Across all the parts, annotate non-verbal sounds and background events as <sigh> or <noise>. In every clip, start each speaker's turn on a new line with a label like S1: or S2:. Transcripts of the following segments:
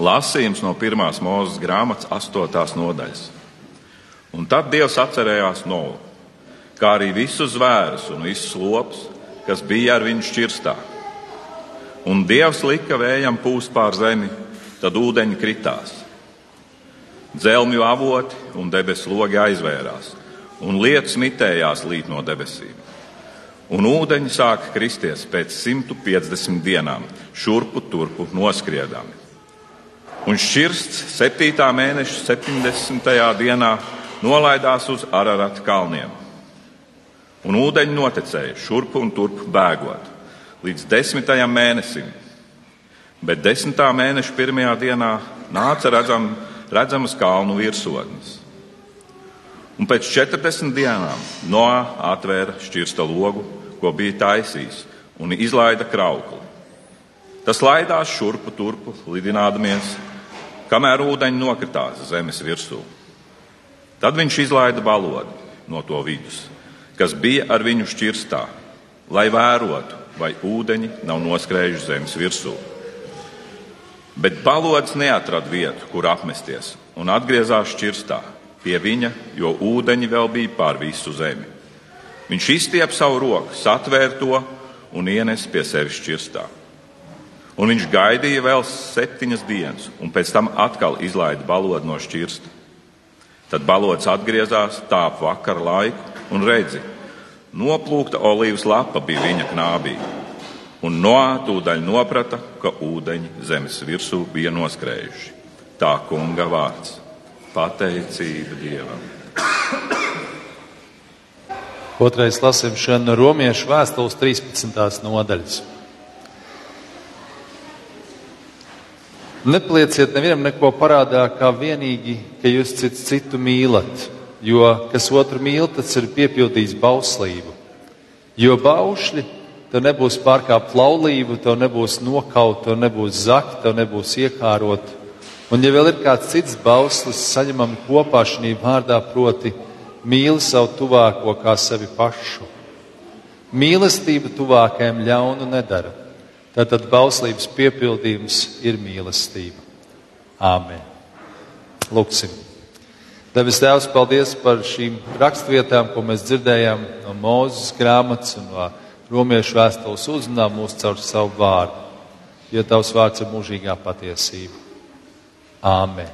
S1: Lasījums no pirmās mūzes grāmatas, astotās nodaļas. Un tad Dievs atcerējās Novu, kā arī visus zvērus un visus lopus, kas bija ar viņu šķirstā. Un Dievs lika vējam pūst pār zemi, tad ūdeņi kritās. Dzelmju avoti un debesu logi aizvērās, un lietus mitējās līt no debesīm. Un ūdeņi sāka kristies pēc 150 dienām, šurpu turpu noskriedami. Un šķirsts 7. mēneša 70. dienā nolaidās uz Ararata kalniem. Un ūdeņi notekēja šurp un turp bēgot līdz desmitajam mēnesim. Bet desmitā mēneša pirmajā dienā nāca redzam, redzamas kalnu virsotnes. Un pēc 40 dienām Noā atvēra šķirsta logu, ko bija taisījis, un izlaida kraukli. Tas laidās šurpu turpu, lidinādamies, kamēr ūdeņi nokritās zemes virsū. Tad viņš izlaida balodi no to vidus, kas bija ar viņu šķirstā, lai vērotu, vai ūdeņi nav noskrējuši zemes virsū. Bet balods neatrada vietu, kur apmesties, un atgriezās šķirstā pie viņa, jo ūdeņi vēl bija pār visu zemi. Viņš izstiep savu roku, satvēra to un ienes pie sevis šķirstā. Un viņš gaidīja vēl septiņas dienas, un pēc tam atkal izlaida balodu no šķirsta. Tad balods atgriezās tāp vakar laiku un redzi, noplūkta olīvas lapa bija viņa knābī. Un noātūdaļ noprata, ka ūdeņi zemes virsū bija noskrējuši. Tā kunga vārds - pateicība Dievam.
S2: Otrais no Romiešu vēstules 13. nodaļas. Neplieciet nevienam neko parādā, kā vienīgi, ka jūs cits citu mīlat, jo kas otru mīl, tas ir piepildījis bauslību. Jo baušļi tev nebūs pārkāpt laulību, tev nebūs nokaut, tev nebūs zakt, tev nebūs iekārot. Un ja vēl ir kāds cits bauslis, saņemam kopā šī vārdā, proti, mīli savu tuvāko kā sevi pašu. Mīlestība tuvākajam ļaunu nedara Tātad bauslības piepildījums ir mīlestība. Āmen. Lūksim. Devis Tēvs, paldies par šīm rakstvietām, ko mēs dzirdējām no Mūzes grāmatas un no romiešu vēstules uzrunām mūs caur savu vārdu, jo Tavs vārds ir mūžīgā patiesība. Āmen.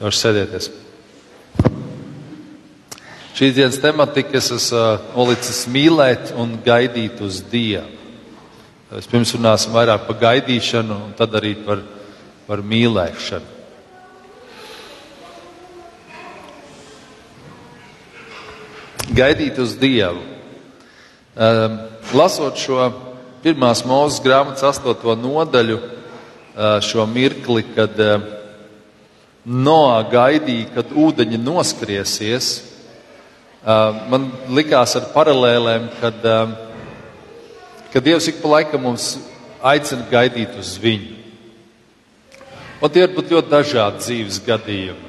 S2: Jūs sēdieties. Šīs dienas tematika es esmu nolicis mīlēt un gaidīt uz Dievu. Vispirms runāsim vairāk par gaidīšanu, un tad arī par, par mīlēšanu. Gaidīt uz Dievu. Um, lasot šo pirmās mūzes grāmatas astoto nodaļu, uh, šo mirkli, kad uh, Noā gaidīja, kad ūdeņi noskriesies, uh, man likās ar paralēlēm, kad uh, ka Dievs ik pa laikam mums aicina gaidīt uz viņu. Un tie var būt ļoti dažādi dzīves gadījumi.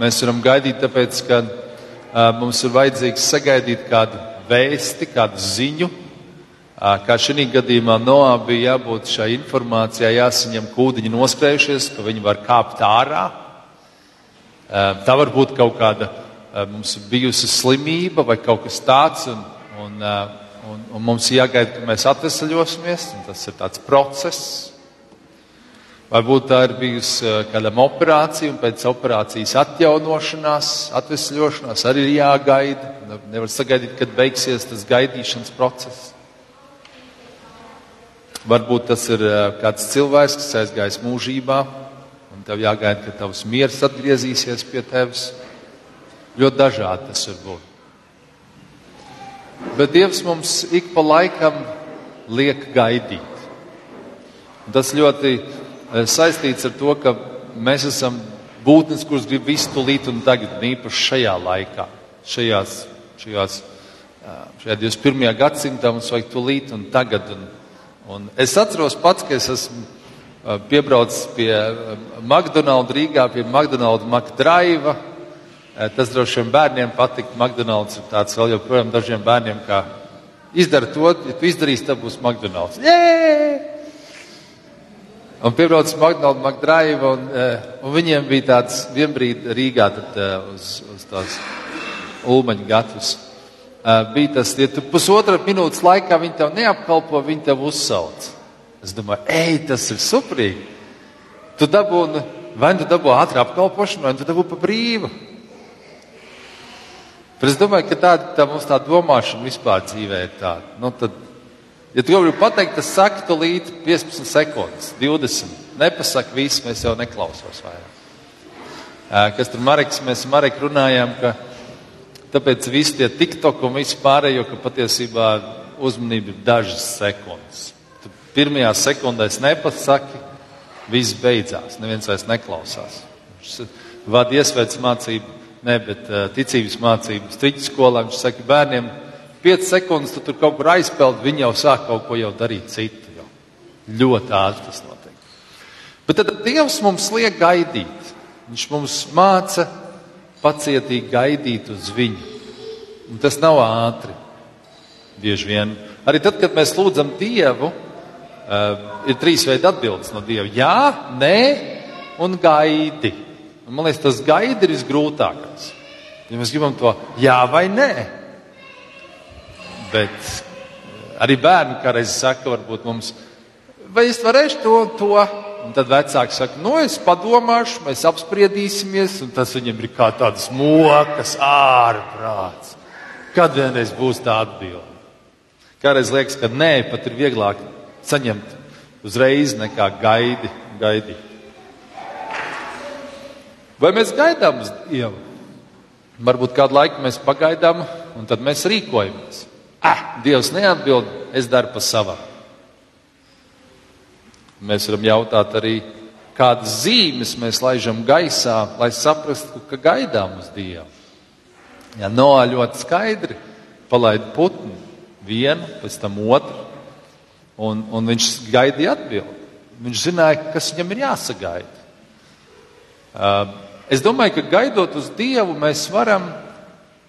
S2: Mēs varam gaidīt, tāpēc, ka uh, mums ir vajadzīgs sagaidīt kādu vēsti, kādu ziņu. Uh, kā šī gadījumā Noā bija jābūt šai informācijai, jāsaņem kūdiņi noskrējušies, ka viņi var kāpt ārā. Uh, tā var būt kaut kāda mums bijusi slimība vai kaut kas tāds. Un, un, Un, un mums jāgaida, ka mēs atvesaļosimies, un tas ir tāds process. Varbūt tā ir bijusi eh, kādam operācija, un pēc operācijas atjaunošanās, atvesļošanās arī ir jāgaida. Nevar sagaidīt, kad beigsies tas gaidīšanas process. Varbūt tas ir eh, kāds cilvēks, kas aizgājis mūžībā, un tev jāgaida, ka tavs miers atgriezīsies pie tevis. Ļoti dažādi tas var būt. Bet Dievs mums ik pa laikam liek gaidīt. Tas ļoti eh, saistīts ar to, ka mēs esam būtnes, kuras grib visu tūlīt un tagad, un īpaši šajā laikā, šajās, šajās, eh, šajā 21. gadsimtā mums vajag tūlīt un tagad. Un, un es atceros pats, ka es esmu eh, piebraucis pie McDonald's Rīgā, pie McDonald's McDrive tas droši vien bērniem patīk. McDonald's ir tāds vēl joprojām dažiem bērniem, kā izdara to, ja tu izdarīsi, tad būs McDonald's. Jē! Un piebrauc McDonald's, McDrive, un, eh, un viņiem bija tāds vienbrīd Rīgā tad, eh, uz, uz tās ulmaņa gatavas. Eh, bija tas, ja tu pusotra minūtes laikā viņi tev neapkalpo, viņi tev uzsauc. Es domāju, ej, tas ir superīgi. Tu dabūni, vai nu dabū ātri apkalpošanu, vai nu dabū pa brīvu. Bet es domāju, ka tāda tā mums tā domāšana vispār dzīvē ir tāda. Nu, tad, ja tu gribi pateikt, tas saka tu līdz 15 sekundes, 20. Nepasaka viss, mēs jau neklausos vairāk. Kas tur Mareks, mēs Marek runājām, ka tāpēc visi tie TikTok un viss pārējo, ka patiesībā uzmanība ir dažas sekundes. Tu pirmajā sekundēs nepasaki, viss beidzās, neviens vairs neklausās. Vada iesvēts mācību ne, bet ticības mācības striķu skolā. Viņš saka, bērniem 5 sekundes, tu tur kaut kur aizpeld, viņi jau sāk kaut ko jau darīt citu. Jau. Ļoti ātri tas notiek. Bet tad Dievs mums liek gaidīt. Viņš mums māca pacietīgi gaidīt uz viņu. Un tas nav ātri. Bieži vien. Arī tad, kad mēs lūdzam Dievu, uh, ir trīs veidi atbildes no Dieva. Jā, nē un gaidi. Un, man liekas, tas gaida ir visgrūtākais. Ja mēs gribam to jā vai nē. Bet eh, arī bērni kādreiz saka, varbūt mums, vai es varēšu to, to. Un tad vecāki saka, no es padomāšu, mēs apspriedīsimies, un tas viņam ir kā tāds mokas ārprāts. Kad vienreiz būs tā atbilde? Kādreiz liekas, ka nē, pat ir vieglāk saņemt uzreiz nekā gaidi, gaidīt. Vai mēs gaidām uz Dievu? Varbūt kādu laiku mēs pagaidām, un tad mēs rīkojamies. Ah, Dievs neatbild, es daru pa savam. Mēs varam jautāt arī, kādas zīmes mēs laižam gaisā, lai saprastu, ka gaidām uz Dievu. Ja Noā ļoti skaidri palaida putnu, vienu, pēc tam otru, un, un viņš gaidīja atbildi. Viņš zināja, kas viņam ir jāsagaida. Uh, Es domāju, ka gaidot uz Dievu, mēs varam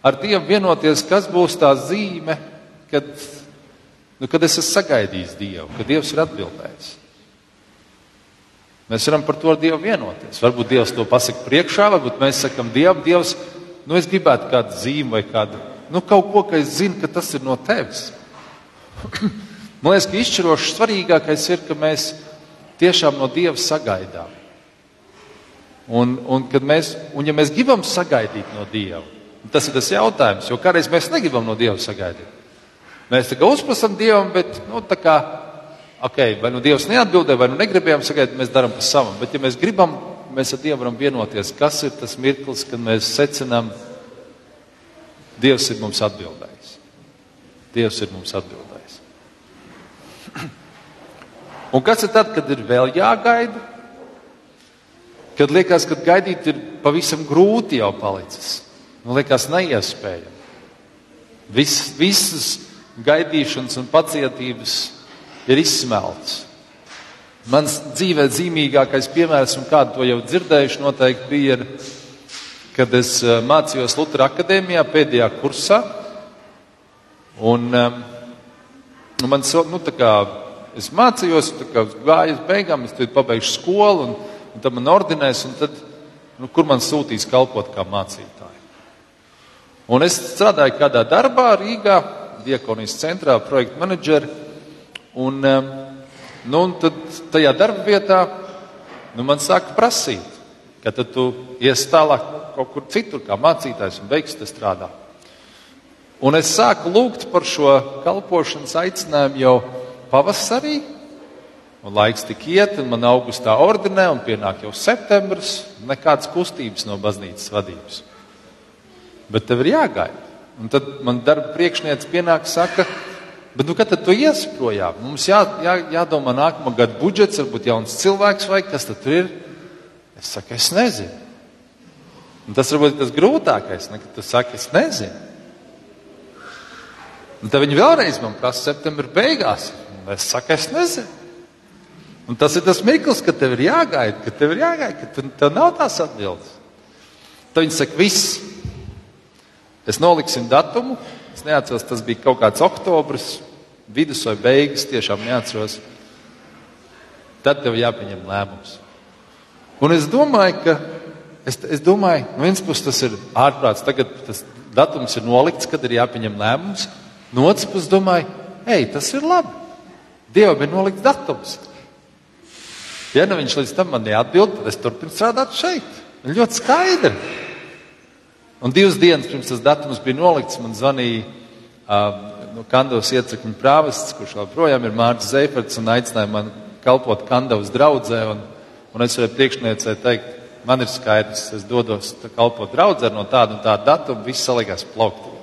S2: ar Dievu vienoties, kas būs tā zīme, kad, nu, kad es esmu sagaidījis Dievu, kad Dievs ir atbildējis. Mēs varam par to ar Dievu vienoties. Varbūt Dievs to pasaka priekšā, varbūt mēs sakam Dievam, Dievs, nu es gribētu kādu zīmi vai kādu, nu kaut ko, ka es zinu, ka tas ir no tevis. <clears throat> Man liekas, ka izšķiroši svarīgākais ir, ka mēs tiešām no Dieva sagaidām. Un, un, mēs, un ja mēs gribam sagaidīt no Dieva, tas ir tas jautājums, jo kādreiz mēs negribam no Dieva sagaidīt. Mēs tā kā uzprasām Dievam, bet, nu, tā kā, ok, vai nu Dievs neatbildēja, vai nu negribējām sagaidīt, mēs darām pa savam. Bet, ja mēs gribam, mēs ar Dievu varam vienoties, kas ir tas mirklis, kad mēs secinām, Dievs ir mums atbildējis. Dievs ir mums atbildējis. <clears throat> Un kas ir tad, kad ir vēl jāgaida? Kad liekas, ka gaidīt ir pavisam grūti jau palicis. Nu, liekas, neiespējami. Vis, visas gaidīšanas un pacietības ir izsmelts. Mans dzīvē zīmīgākais piemērs, un kādu to jau dzirdējuši, noteikti bija, kad es eh, mācījos Lutera akadēmijā pēdējā kursā. Un, um, man, nu, kā, es mācījos, kā, gāju uz beigām, es pabeigšu skolu. Un, un tad man ordinēs, un tad, nu, kur man sūtīs kalpot kā mācītāju. Un es strādāju kādā darbā Rīgā, Diekonijas centrā, projekta menedžeri, un, nu, un tad tajā darba vietā nu, man sāka prasīt, ka tad tu ies tālāk kaut kur citur kā mācītājs un beigsi te strādāt. Un es sāku lūgt par šo kalpošanas aicinājumu jau pavasarī, Un laiks tik iet, un man augustā ordinē, un pienāk jau septembris, nekādas kustības no baznīcas vadības. Bet tev ir jāgaida. Un tad man darba priekšniece pienāk, saka, bet nu, kad tad tu iesi projām? Mums jā, jā, jādomā nākamā gada budžets, varbūt jauns cilvēks vai kas tad tur ir. Es saku, es nezinu. Un tas varbūt ir tas grūtākais, ne, kad tu saki, es nezinu. Un tad viņi vēlreiz man prasa septembra beigās. Un es saku, es nezinu. Un tas ir tas mirklis, kad tev ir jāgaida, ka tev ir jāgaida, ka tev, nav tās atbildes. Tad viņi saka, viss. Es noliksim datumu. Es neatceros, tas bija kaut kāds oktobris, vidus vai beigas, tiešām neatceros. tad tev jāpieņem lēmums. Un es domāju, ka es, es domāju, no vienas puses tas ir ārprāts, tagad tas datums ir nolikts, kad ir jāpieņem lēmums. No otras puses, domāju, hei, tas ir labi. Dievam ir nolikts datums. Ja nu viņš līdz tam man neatbild, tad es turpinu strādāt šeit. Ļoti skaidri. Un divas dienas pirms tas datums bija nolikts, man zvanīja uh, no Kandavas iecekļu prāvests, kurš joprojām ir Mārcis Zeiferts, un aicināja man kalpot Kandavas draudzē. Un, un es varēju priekšniecei teikt, man ir skaidrs, es dodos kalpot draudzē no tāda un tāda datuma, viss salikās plaukt.